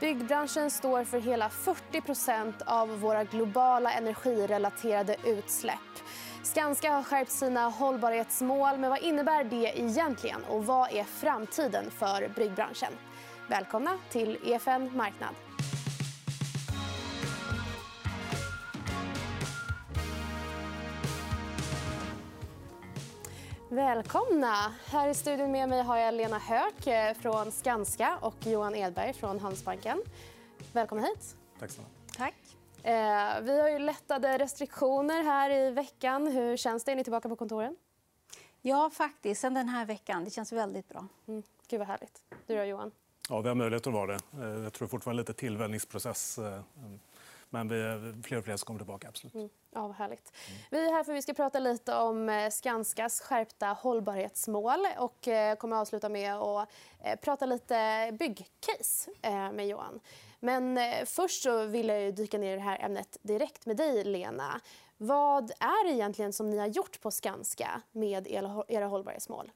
Byggbranschen står för hela 40% av våra globala energirelaterade utsläpp. Skanska har skärpt sina hållbarhetsmål. Men vad innebär det egentligen? Och vad är framtiden för byggbranschen? Välkomna till EFN Marknad. Välkomna! Här i studion med mig har jag Lena Höök eh, från Skanska och Johan Edberg från Handelsbanken. Välkomna hit. Tack så Tack. Eh, vi har ju lättade restriktioner här i veckan. Hur känns det? Är ni tillbaka på kontoren? Ja, faktiskt. Sen den här veckan. Det känns väldigt bra. Mm. Gud, vad härligt. Du då, Johan? Ja, vi har möjlighet att vara det. Eh, jag tror fortfarande lite tillvänjningsprocess. Men vi, fler och fler som kommer tillbaka. absolut. Mm. Ja, vad härligt. Mm. Vi är här för att vi ska prata lite om eh, Skanskas skärpta hållbarhetsmål. och eh, kommer att avsluta med att eh, prata lite byggcase med Johan. Men först så vill jag dyka ner i det här ämnet direkt med dig, Lena. Vad är det egentligen som ni har gjort på Skanska med era hållbarhetsmål?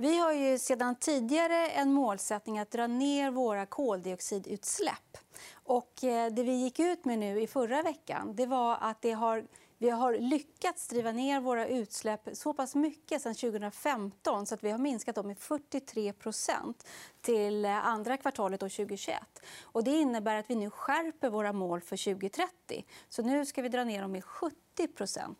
Vi har ju sedan tidigare en målsättning att dra ner våra koldioxidutsläpp. Och eh, det vi gick ut med nu i förra veckan det var att det har vi har lyckats driva ner våra utsläpp så pass mycket sen 2015 så att vi har minskat dem med 43% till eh, andra kvartalet 2021. Och det innebär att vi nu skärper våra mål för 2030. Så nu ska vi dra ner dem med 70%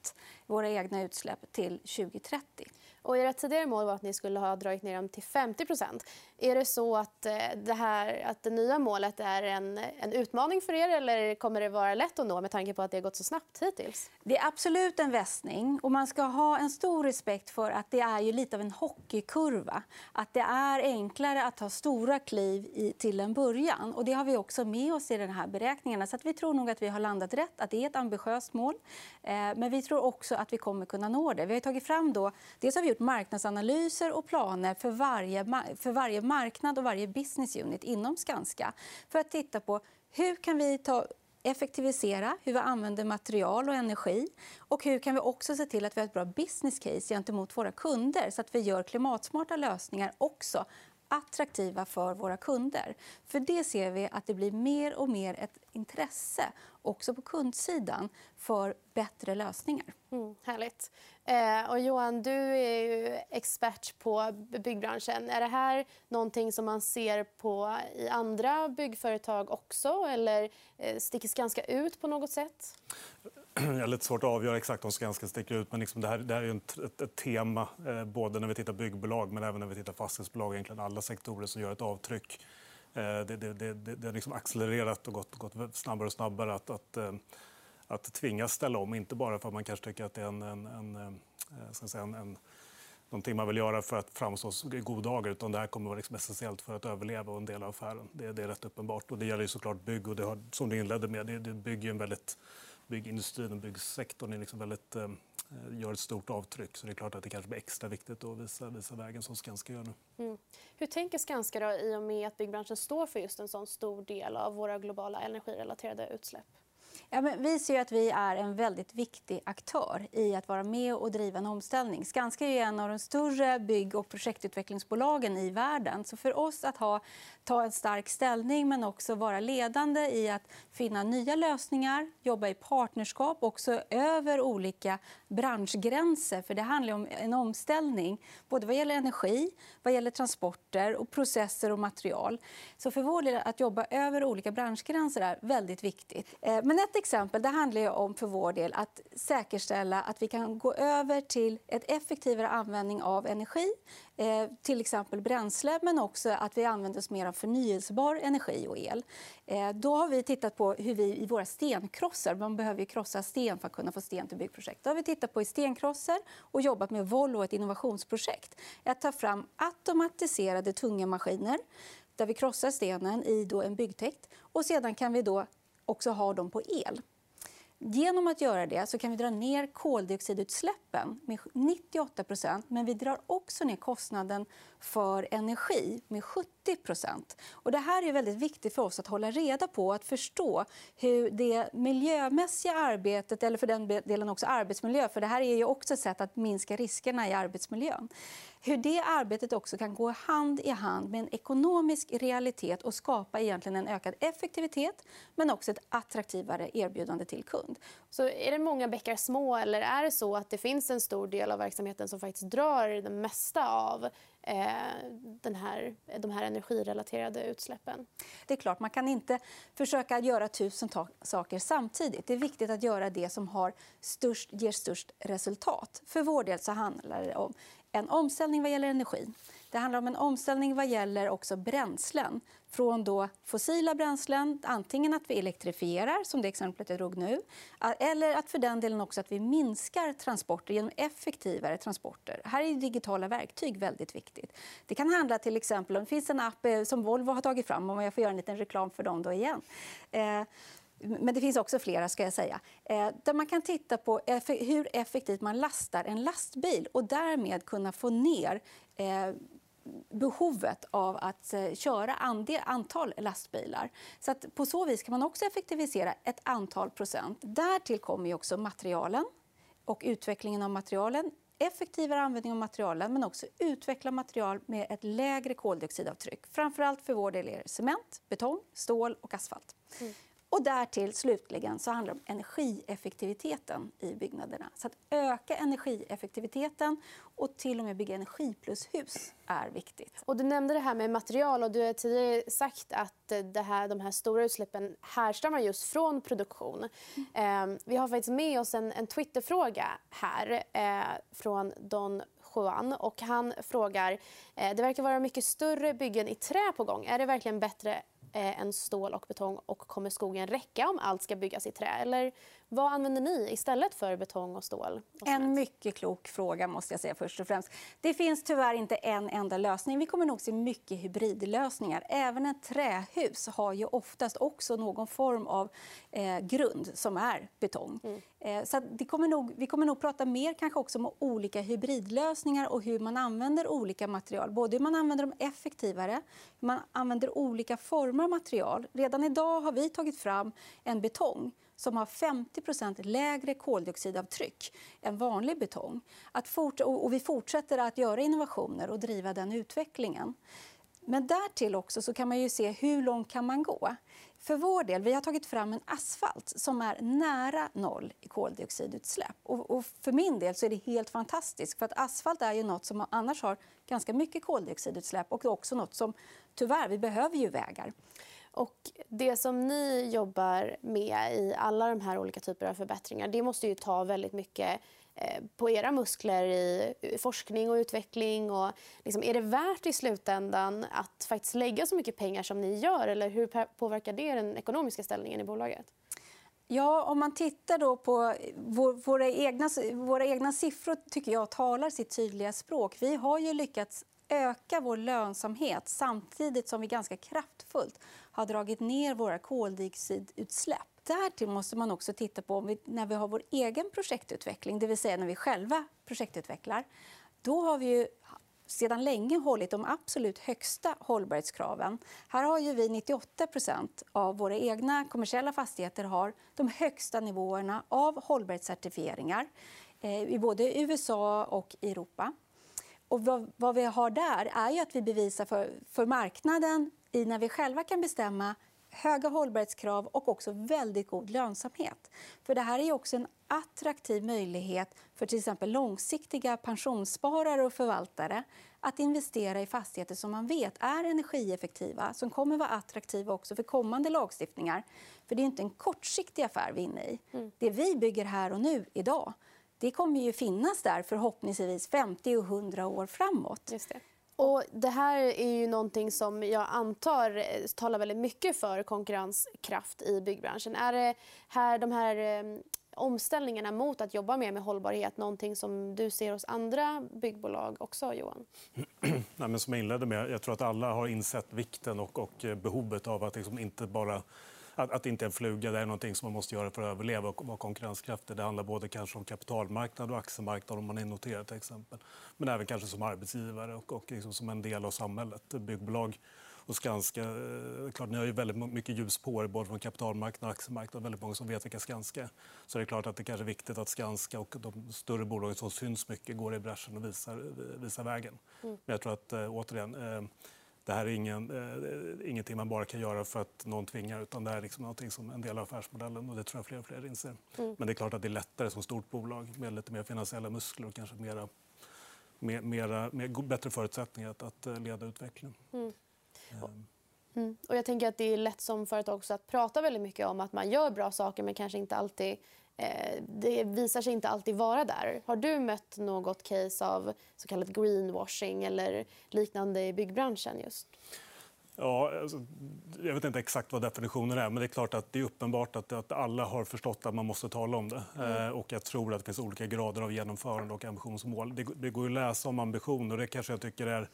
våra egna utsläpp till 2030. Och era tidigare mål var att ni skulle ha dragit ner dem till 50% Är det så att eh, det, här, att det nya målet är en, en utmaning för er eller kommer det vara lätt att nå med tanke på att det har gått så snabbt hittills? Det är absolut en västning. Och man ska ha en stor respekt för att det är ju lite av en hockeykurva. Att det är enklare att ta stora kliv i, till en början. Och det har vi också med oss i den här beräkningarna. Så att vi tror nog att vi har landat rätt, att det är ett ambitiöst mål. Eh, men vi tror också att vi kommer kunna nå det. Vi har tagit fram då, dels har vi gjort marknadsanalyser och planer för varje, för varje marknad och varje business unit inom Skanska för att titta på hur kan vi ta effektivisera hur vi använder material och energi. Och hur kan vi också se till att vi har ett bra business case gentemot våra kunder så att vi gör klimatsmarta lösningar också attraktiva för våra kunder. För Det ser vi att det blir mer och mer ett intresse också på kundsidan för bättre lösningar. Mm, härligt. Eh, och Johan, du är ju expert på byggbranschen. Är det här någonting som man ser på i andra byggföretag också? Eller eh, det ganska ut på något sätt? Jag har lite svårt att avgöra exakt om Skanska sticker ut. Men liksom det, här, det här är ett, ett, ett tema eh, både när vi tittar byggbolag men även när vi tittar fastighetsbolag. Egentligen alla sektorer som gör ett avtryck. Eh, det, det, det, det har liksom accelererat och gått, gått snabbare och snabbare att, att, eh, att tvingas ställa om. Inte bara för att man kanske tycker att det är en, en, en, eh, eh ska säga, en, en någonting man vill göra för att framstå i god dagar. Utan det här kommer att vara liksom essentiellt för att överleva och en del av affären. Det, det är rätt uppenbart. Och det gäller ju såklart bygg. Och det har, som du inledde med, det, det bygger en väldigt, byggindustrin och byggsektorn är liksom väldigt Eh, gör ett stort avtryck. Så det är klart att det kanske blir extra viktigt att visa, visa vägen som Skanska gör nu. Mm. Hur tänker Skanska då, i och med att byggbranschen står för just en sån stor del av våra globala energirelaterade utsläpp? Ja, men vi ser att vi är en väldigt viktig aktör i att vara med och driva en omställning. Skanska är en av de större bygg och projektutvecklingsbolagen i världen. Så för oss att ha, ta en stark ställning men också vara ledande i att finna nya lösningar, jobba i partnerskap också över olika branschgränser. För Det handlar om en omställning både vad gäller energi, vad gäller transporter, och processer och material. Så för vår del att jobba över olika branschgränser är väldigt viktigt. Eh, men ett exempel det handlar om för vår del att säkerställa att vi kan gå över till ett effektivare användning av energi, eh, till exempel bränsle men också att vi använder oss mer av förnyelsebar energi och el. Eh, då har vi tittat på hur vi i våra stenkrossar... Man behöver ju krossa sten för att kunna få sten till byggprojekt. Då har vi tittat på i stenkrossar och jobbat med Volvo, ett innovationsprojekt. Att ta fram automatiserade tunga maskiner där vi krossar stenen i då en byggtäkt. Och sedan kan vi då också ha dem på el. Genom att göra det så kan vi dra ner koldioxidutsläppen med 98% men vi drar också ner kostnaden för energi med 70 och Det här är väldigt viktigt för oss att hålla reda på och att förstå hur det miljömässiga arbetet, eller för den delen också arbetsmiljö för det här är ju också ett sätt att minska riskerna i arbetsmiljön hur det arbetet också kan gå hand i hand med en ekonomisk realitet och skapa egentligen en ökad effektivitet men också ett attraktivare erbjudande till kund. Så är det många bäckar små eller är det så att det finns en stor del av verksamheten som faktiskt drar det mesta av eh, den här, de här energirelaterade utsläppen? Det är klart, man kan inte försöka göra tusen saker samtidigt. Det är viktigt att göra det som har störst, ger störst resultat. För vår del så handlar det om en omställning vad gäller energi. Det handlar om en omställning vad gäller också bränslen. Från då fossila bränslen, antingen att vi elektrifierar, som det exemplet jag drog nu eller att för den delen också att vi minskar transporter genom effektivare transporter. Här är digitala verktyg väldigt viktigt. Det kan handla till exempel om det finns en app eh, som Volvo har tagit fram, om jag får göra en liten reklam för dem då igen. Eh, men det finns också flera, ska jag säga. Eh, där man kan titta på hur effektivt man lastar en lastbil och därmed kunna få ner eh, behovet av att eh, köra antal lastbilar. Så att på så vis kan man också effektivisera ett antal procent. Därtill kommer också materialen och utvecklingen av materialen effektivare användning av materialen men också utveckla material med ett lägre koldioxidavtryck. Framförallt för vår del är det cement, betong, stål och asfalt. Mm. Och därtill slutligen så handlar det om energieffektiviteten i byggnaderna. Så att öka energieffektiviteten och till och med bygga energiplushus är viktigt. Och du nämnde det här med material och du har tidigare sagt att det här, de här stora utsläppen härstammar just från produktion. Mm. Eh, vi har faktiskt med oss en, en Twitterfråga här eh, från Don Juan. Och han frågar... Eh, det verkar vara mycket större byggen i trä på gång. Är det verkligen bättre eh, än stål och betong och kommer skogen räcka om allt ska byggas i trä? Eller vad använder ni istället för betong och stål? Och en mycket klok fråga. måste jag säga först och främst. Det finns tyvärr inte en enda lösning. Vi kommer nog se mycket hybridlösningar. Även ett trähus har ju oftast också någon form av eh, grund som är betong. Mm. Eh, så det kommer nog, vi kommer nog prata mer kanske också om olika hybridlösningar och hur man använder olika material. Både hur man använder dem effektivare, hur man använder olika former av material. Redan idag har vi tagit fram en betong som har 50% lägre koldioxidavtryck än vanlig betong. Att fort och vi fortsätter att göra innovationer och driva den utvecklingen. Men därtill också så kan man ju se hur långt kan man gå. För vår del, vi har tagit fram en asfalt som är nära noll i koldioxidutsläpp. Och, och för min del så är det helt fantastiskt. För att asfalt är ju något som annars har ganska mycket koldioxidutsläpp och också något som tyvärr, vi behöver ju vägar. Och det som ni jobbar med i alla de här olika typer av förbättringar det måste ju ta väldigt mycket eh, på era muskler i forskning och utveckling. Och liksom, är det värt i slutändan att faktiskt lägga så mycket pengar som ni gör? Eller hur påverkar det den ekonomiska ställningen i bolaget? Ja, om man tittar då på våra egna, våra egna siffror tycker jag talar sitt tydliga språk. Vi har ju lyckats öka vår lönsamhet samtidigt som vi ganska kraftfullt har dragit ner våra koldioxidutsläpp. Därtill måste man också titta på vi, när vi har vår egen projektutveckling, det vill säga när vi själva projektutvecklar. Då har vi ju sedan länge hållit de absolut högsta hållbarhetskraven. Här har ju vi 98% av våra egna kommersiella fastigheter har de högsta nivåerna av hållbarhetscertifieringar eh, i både USA och Europa. Och vad, vad, vi har där är ju att vi bevisar för, för marknaden i när vi själva kan bestämma höga hållbarhetskrav och också väldigt god lönsamhet. För Det här är också en attraktiv möjlighet för till exempel långsiktiga pensionssparare och förvaltare att investera i fastigheter som man vet är energieffektiva som kommer vara attraktiva också för kommande lagstiftningar. För Det är inte en kortsiktig affär vi är inne i. Mm. Det vi bygger här och nu, idag det kommer ju finnas där förhoppningsvis 50 och 100 år framåt. Just det. Och det här är ju någonting som jag antar eh, talar väldigt mycket för konkurrenskraft i byggbranschen. Är det här, de här eh, omställningarna mot att jobba mer med hållbarhet någonting som du ser hos andra byggbolag också, Johan? Nej, men som jag inledde med, jag tror att alla har insett vikten och, och eh, behovet av att liksom inte bara att, att inte en fluga det är någonting som man måste göra för att överleva och vara konkurrenskraftig. Det handlar både kanske om kapitalmarknad och aktiemarknad om man är noterad till exempel. Men även kanske som arbetsgivare och, och liksom som en del av samhället. Byggbolag Och Skanska, eh, klart, ni har ju väldigt mycket ljus på er både från kapitalmarknaden och aktiemarknaden. Väldigt många som vet vilka Skanska är. Så det är klart att det kanske är viktigt att Skanska och de större bolagen som syns mycket går i bräschen och visar, visar vägen. Mm. Men jag tror att, äh, återigen, äh, det här är ingen, äh, ingenting man bara kan göra för att någon tvingar utan det är liksom någonting som en del av affärsmodellen och det tror jag fler och fler inser. Mm. Men det är klart att det är lättare som stort bolag med lite mer finansiella muskler och kanske mera, mer, mera, mer, bättre förutsättningar att, att leda utvecklingen. Mm. Ehm. Mm. Och jag tänker att Det är lätt som företag också att prata väldigt mycket om att man gör bra saker men kanske inte alltid eh, det visar sig inte alltid vara där. Har du mött något case av så kallat greenwashing eller liknande i byggbranschen? just? Ja, alltså, jag vet inte exakt vad definitionen är, men det är klart att det är uppenbart att, att alla har förstått att man måste tala om det. Mm. Eh, och jag tror att det finns olika grader av genomförande och ambitionsmål. Det, det går att läsa om ambitioner det kanske jag tycker är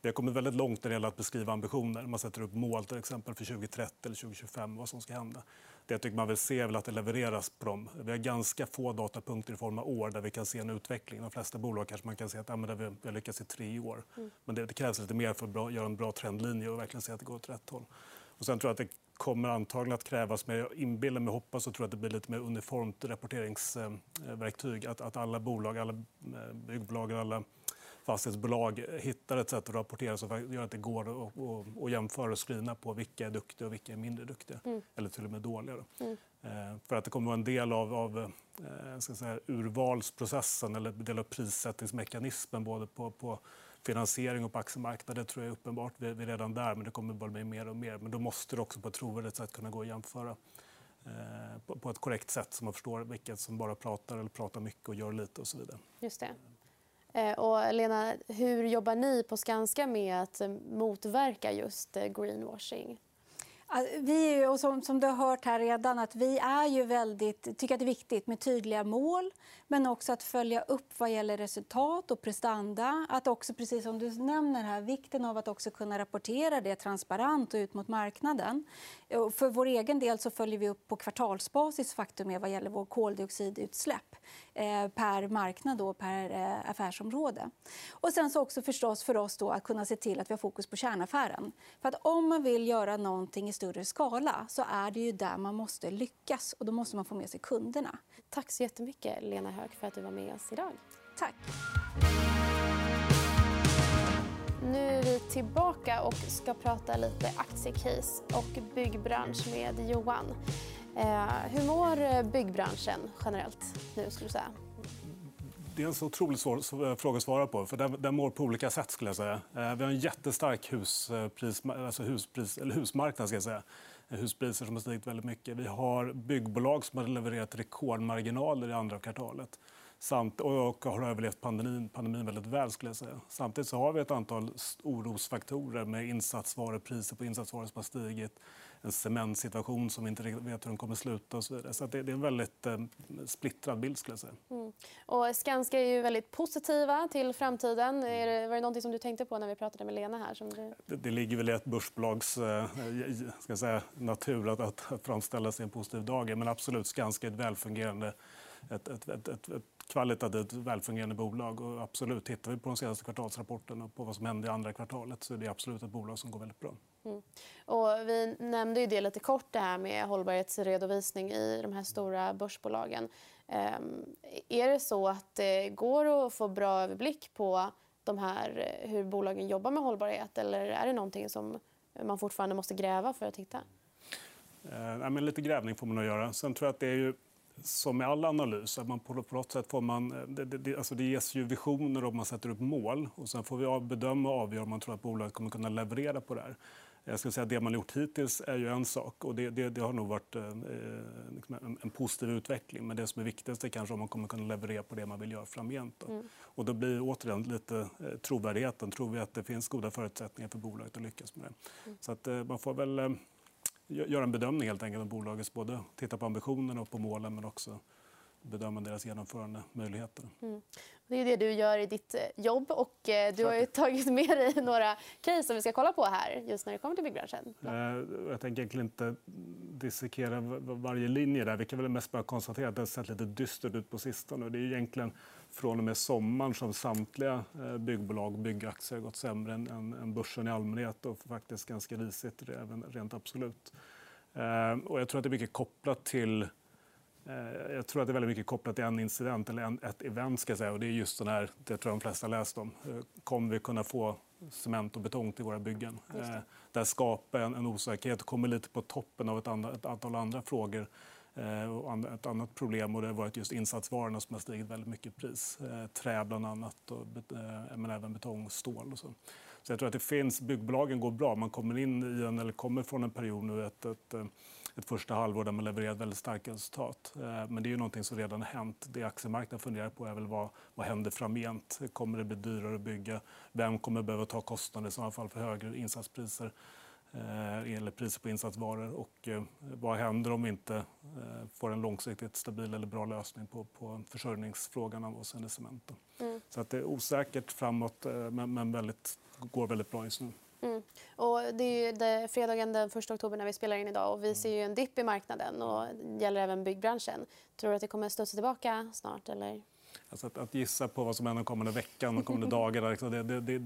vi har kommit väldigt långt när det gäller att beskriva ambitioner. Man sätter upp mål till exempel för 2030 eller 2025 vad som ska hända. Det jag tycker man vill se är att det levereras på dem. Vi har ganska få datapunkter i form av år där vi kan se en utveckling. De flesta bolag kanske man kan se att ja, men vi har lyckats i tre år. Mm. Men det, det, krävs lite mer för att göra en bra trendlinje och verkligen se att det går åt rätt håll. Och sen tror jag att det kommer antagligen att krävas, men jag inbillar mig hoppas och tror att det blir lite mer uniformt rapporteringsverktyg. Att, att alla bolag, alla eh, byggbolag, alla fastighetsbolag hittar ett sätt att rapportera som gör att det går att, att jämföra och screena på vilka är duktiga och vilka är mindre duktiga. Mm. Eller till och med dåliga. Mm. Eh, för att det kommer att vara en del av, av eh, ska säga, urvalsprocessen eller del av prissättningsmekanismen både på, på finansiering och på aktiemarknaden. Det tror jag är uppenbart. Vi är redan där, men det kommer bara bli mer och mer. Men då måste det också på ett trovärdigt sätt kunna gå att jämföra eh, på ett korrekt sätt så man förstår vilket som bara pratar eller pratar mycket och gör lite och så vidare. Just det. Eh, och Lena, hur jobbar ni på Skanska med att eh, motverka just eh, greenwashing? Vi, och som, som du har hört här redan, att vi är ju väldigt, tycker att det är viktigt med tydliga mål men också att följa upp vad gäller resultat och prestanda. Att också, precis som du nämner här, vikten av att också kunna rapportera det transparent och ut mot marknaden. För vår egen del så följer vi upp på kvartalsbasis faktum vad gäller vår koldioxidutsläpp eh, per marknad och per eh, affärsområde. Och sen så också förstås för oss då att kunna se till att vi har fokus på kärnaffären. För att om man vill göra någonting i större skala så är det ju där man måste lyckas och då måste man få med sig kunderna. Tack så jättemycket Lena Hög för att du var med oss idag. Tack. Nu är vi tillbaka och ska prata lite aktiecase och byggbransch med Johan. Eh, hur mår byggbranschen generellt nu skulle du säga? Det är en så otroligt svår eh, fråga att svara på. för Den, den mår på olika sätt. skulle jag säga. Eh, vi har en jättestark huspris, eh, alltså huspris, eller husmarknad. Ska jag säga huspriser som har stigit väldigt mycket. Vi har byggbolag som har levererat rekordmarginaler i andra kvartalet. Samt, och har överlevt pandemin, pandemin väldigt väl. Skulle jag säga. Samtidigt så har vi ett antal orosfaktorer med insatsvarupriser på insatsvaror som har stigit en cementsituation som vi inte vet hur den kommer att sluta. Och så vidare. Så det, är en väldigt eh, splittrad bild. Skulle jag säga. Mm. Och Skanska är ju väldigt positiva till framtiden. Är det, var det något som du tänkte på när vi pratade med Lena? här? Som du... det, det ligger väl i ett börsbolags eh, ska säga, natur att, att, att framställa sig en positiv dag. Men absolut, Skanska är ett välfungerande ett, ett, ett, ett kvalitativt välfungerande bolag. Och absolut, tittar vi på de senaste kvartalsrapporterna och på vad som hände i andra kvartalet så är det absolut ett bolag som går väldigt bra. Mm. Och vi nämnde ju det lite kort det här med hållbarhetsredovisning i de här stora börsbolagen. Um, är det så att det går att få bra överblick på de här, hur bolagen jobbar med hållbarhet eller är det någonting som man fortfarande måste gräva för att hitta? Eh, men lite grävning får man nog göra. Sen tror jag att det är ju som med all analys, att man på något sätt får man, det, det, alltså det ges ju visioner och man sätter upp mål. och Sen får vi bedöma och avgöra om man tror att bolaget kommer kunna leverera på det här. Jag skulle säga att det man gjort hittills är ju en sak och det, det, det har nog varit eh, liksom en, en, positiv utveckling. Men det som är viktigast är kanske om man kommer kunna leverera på det man vill göra framgent. Då. Mm. Och då blir återigen lite eh, trovärdigheten. Tror vi att det finns goda förutsättningar för bolaget att lyckas med det? Mm. Så att, eh, man får väl eh, göra en bedömning helt enkelt om bolagets både titta på ambitionen och på målen men också bedöma deras genomförandemöjligheter. Mm. Det är det du gör i ditt eh, jobb. och eh, Du har tagit med dig några case som vi ska kolla på här just när det kommer till byggbranschen. Eh, jag tänker egentligen inte dissekera varje linje. där. Vi kan väl mest bara konstatera att det har sett lite dystert ut på sistone. Det är egentligen från och med sommaren som samtliga byggbolag och byggaktier har gått sämre än, börsen i allmänhet och faktiskt ganska risigt även rent absolut. Och jag tror att det är mycket kopplat till jag tror att det är väldigt mycket kopplat till en incident eller en, ett event. Ska säga. Och det är just den här, det tror jag de flesta har läst om. Eh, kommer vi kunna få cement och betong till våra byggen? Det. Eh, det skapar en, en osäkerhet och kommer lite på toppen av ett, andra, ett antal andra frågor. Och ett annat problem och det har varit just insatsvarorna som har stigit väldigt mycket i pris. Trä bland annat, och, men även betong och stål. Och så. så jag tror att det finns, byggbolagen går bra. Man kommer in i en, eller kommer från en period nu, ett, ett ett första halvår där man levererat väldigt starka resultat. Eh, men det är ju någonting som redan har hänt. Det aktiemarknaden funderar på är väl vad, vad händer framgent? Kommer det bli dyrare att bygga? Vem kommer behöva ta kostnader i sådana fall för högre insatspriser? Eh, eller priser på insatsvaror. Och eh, vad händer om vi inte får en långsiktigt stabil eller bra lösning på, på försörjningsfrågan avseende cement? Mm. Så att det är osäkert framåt, men, men väldigt, går väldigt bra just nu. Mm. Och det är det, fredagen den 1 oktober när vi spelar in idag och vi ser ju en dipp i marknaden och det gäller även byggbranschen. Tror du att det kommer studsa tillbaka snart? Eller? Alltså att, att, gissa på vad som händer kommande veckan och kommande dagar, liksom, det, det, det,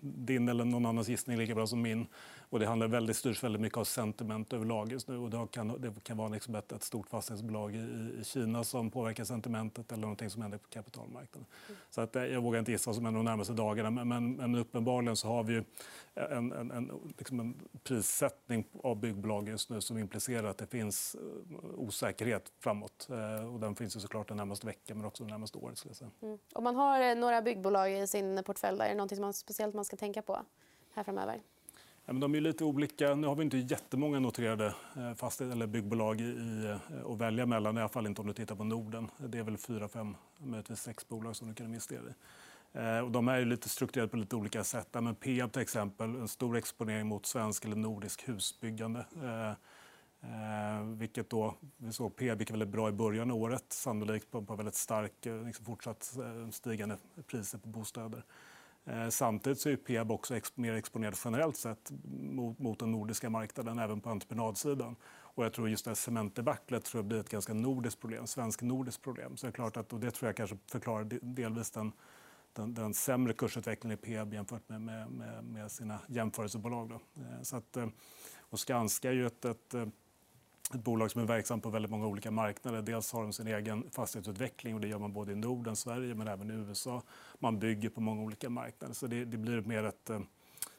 din eller någon annans gissning är lika bra som min. Och det handlar väldigt, styrs väldigt mycket av sentiment överlag just nu. Och det, kan, det kan vara liksom ett, ett stort fastighetsbolag i, i, Kina som påverkar sentimentet eller någonting som händer på kapitalmarknaden. Så att, eh, jag vågar inte gissa vad som händer de närmaste dagarna. Men, men, men uppenbarligen så har vi en, en, en, liksom en prissättning av byggbolag just nu som implicerar att det finns eh, osäkerhet framåt. Eh, och den finns ju såklart den närmaste veckan men också det närmaste året. Mm. Om man har några byggbolag i sin portfölj, är det något man speciellt man ska tänka på här framöver? Ja, men de är lite olika. Nu har vi inte jättemånga noterade eh, fastigheter eller byggbolag i, eh, att välja mellan. I alla fall inte om du tittar på Norden. Det är väl fyra, fem, möjligtvis sex bolag som du kan investera i. Eh, och de är lite strukturerade på lite olika sätt. Men Peab till exempel, en stor exponering mot svensk eller nordisk husbyggande. Eh, vilket då, vi såg Peab gick väldigt bra i början av året, sannolikt på, på väldigt stark, eh, liksom fortsatt eh, stigande priser på bostäder. Eh, samtidigt så är Peab också mer exponerad generellt sett mot, mot den nordiska marknaden, även på entreprenadsidan. Och jag tror just det här cementdebaclet tror jag blir ett ganska nordiskt problem, svensk-nordiskt problem. Så det, är klart att, och det tror jag kanske förklarar delvis den, den, den sämre kursutvecklingen i Peab jämfört med, med, med, med sina jämförelsebolag. Då. Eh, så att, eh, och Skanska är ju ett, ett ett bolag som är verksamt på väldigt många olika marknader. Dels har de sin egen fastighetsutveckling och det gör man både i Norden, Sverige men även i USA. Man bygger på många olika marknader. Så det, det blir mer ett, eh,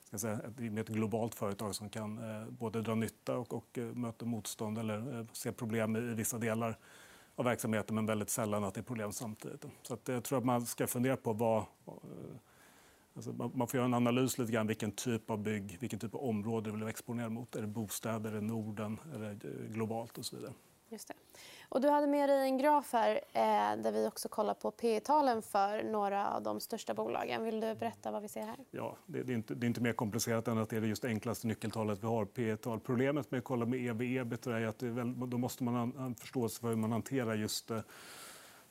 ska säga, ett, ett globalt företag som kan eh, både dra nytta och, och eh, möta motstånd eller eh, se problem i, i vissa delar av verksamheten men väldigt sällan att det är problem samtidigt. Så att jag tror att man ska fundera på vad eh, Alltså man får göra en analys lite grann vilken typ av bygg, vilken typ av område du vill exponera mot. Är det bostäder, är det Norden, är det eh, globalt och så vidare. Just det. Och du hade med dig en graf här eh, där vi också kollar på P talen för några av de största bolagen. Vill du berätta vad vi ser här? Ja, det, det, är, inte, det är inte mer komplicerat än att det är det just enklaste nyckeltalet vi har, P tal. Problemet med att kolla med EV ebit är att väl, då måste man ha en förståelse för hur man hanterar just Eh,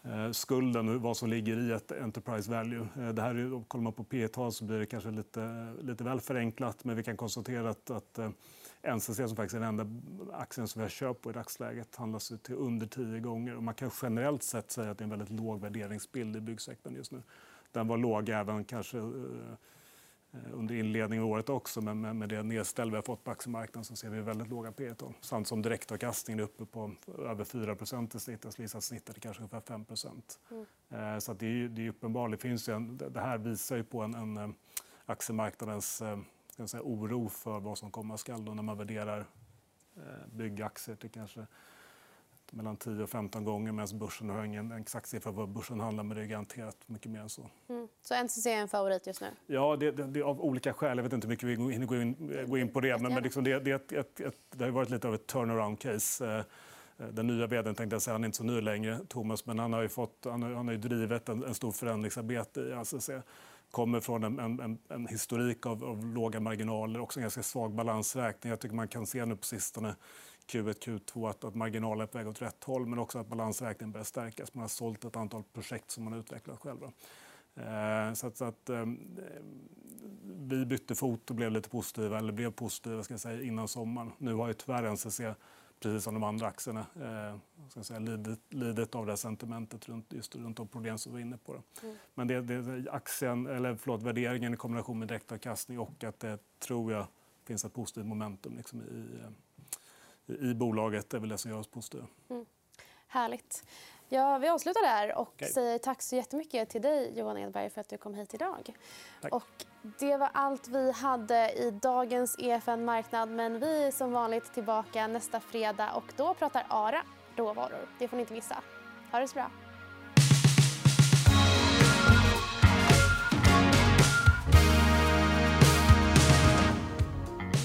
Eh, skulden och vad som ligger i ett enterprise value. Eh, det här är, kollar man på P tal så blir det kanske lite, lite väl förenklat men vi kan konstatera att, att eh, NCC som faktiskt är den enda aktien som vi har köpt på i dagsläget handlas till under tio gånger. Och man kan generellt sett säga att det är en väldigt låg värderingsbild i byggsektorn just nu. Den var låg även kanske Eh, under inledningen av året också. Men med det nedställ vi har fått på aktiemarknaden så ser vi väldigt låga P tal. Samt som direktavkastningen är uppe på över 4 i snitt. Jag skulle gissa att snittet är kanske ungefär 5 mm. Eh, så det är, det är uppenbart. Det, finns en, det här visar ju på en, en eh, aktiemarknadens säga, oro för vad som komma skall när man värderar byggaktier till kanske mellan 10 och 15 gånger medan börsen har ingen exakt siffra vad börsen handlar men det är garanterat mycket mer än så. Mm. Så NCC är en favorit just nu? Ja, det, det, det, av olika skäl. Jag vet inte hur mycket vi hinner gå in, gå in på det. Men, men liksom det, det, ett, ett, ett, det har varit lite av ett turnaround-case. Eh, den nya vdn tänkte jag säga, han är inte så ny längre, Thomas, men han har ju, fått, han har, han har drivit en, en stor förändringsarbete i ACC. kommer från en, en, en historik av, av, låga marginaler, också en ganska svag balansräkning. Jag tycker man kan se nu på sistone Q1, Q2 att, att marginaler är på väg åt rätt håll men också att balansräkningen börjar stärkas. Man har sålt ett antal projekt som man har utvecklat själva. Eh, så att, så att eh, vi bytte fot och blev lite positiva, eller blev positiva ska jag säga, innan sommaren. Nu har ju tyvärr NCC precis som de andra aktierna eh, ska säga, lidit, lidit av det här sentimentet runt, just runt de problem som vi var inne på. Mm. Men det, det, aktien, eller förlåt, värderingen i kombination med direktavkastning och att det tror jag finns ett positivt momentum liksom i, i, i bolaget är väl det som gör oss positiva. Mm. Härligt. Ja, vi avslutar där och okay. säger tack så jättemycket till dig Johan Edberg för att du kom hit idag. Tack. Och det var allt vi hade i dagens EFN Marknad men vi är som vanligt tillbaka nästa fredag och då pratar ARA råvaror. Det får ni inte missa. Ha det så bra.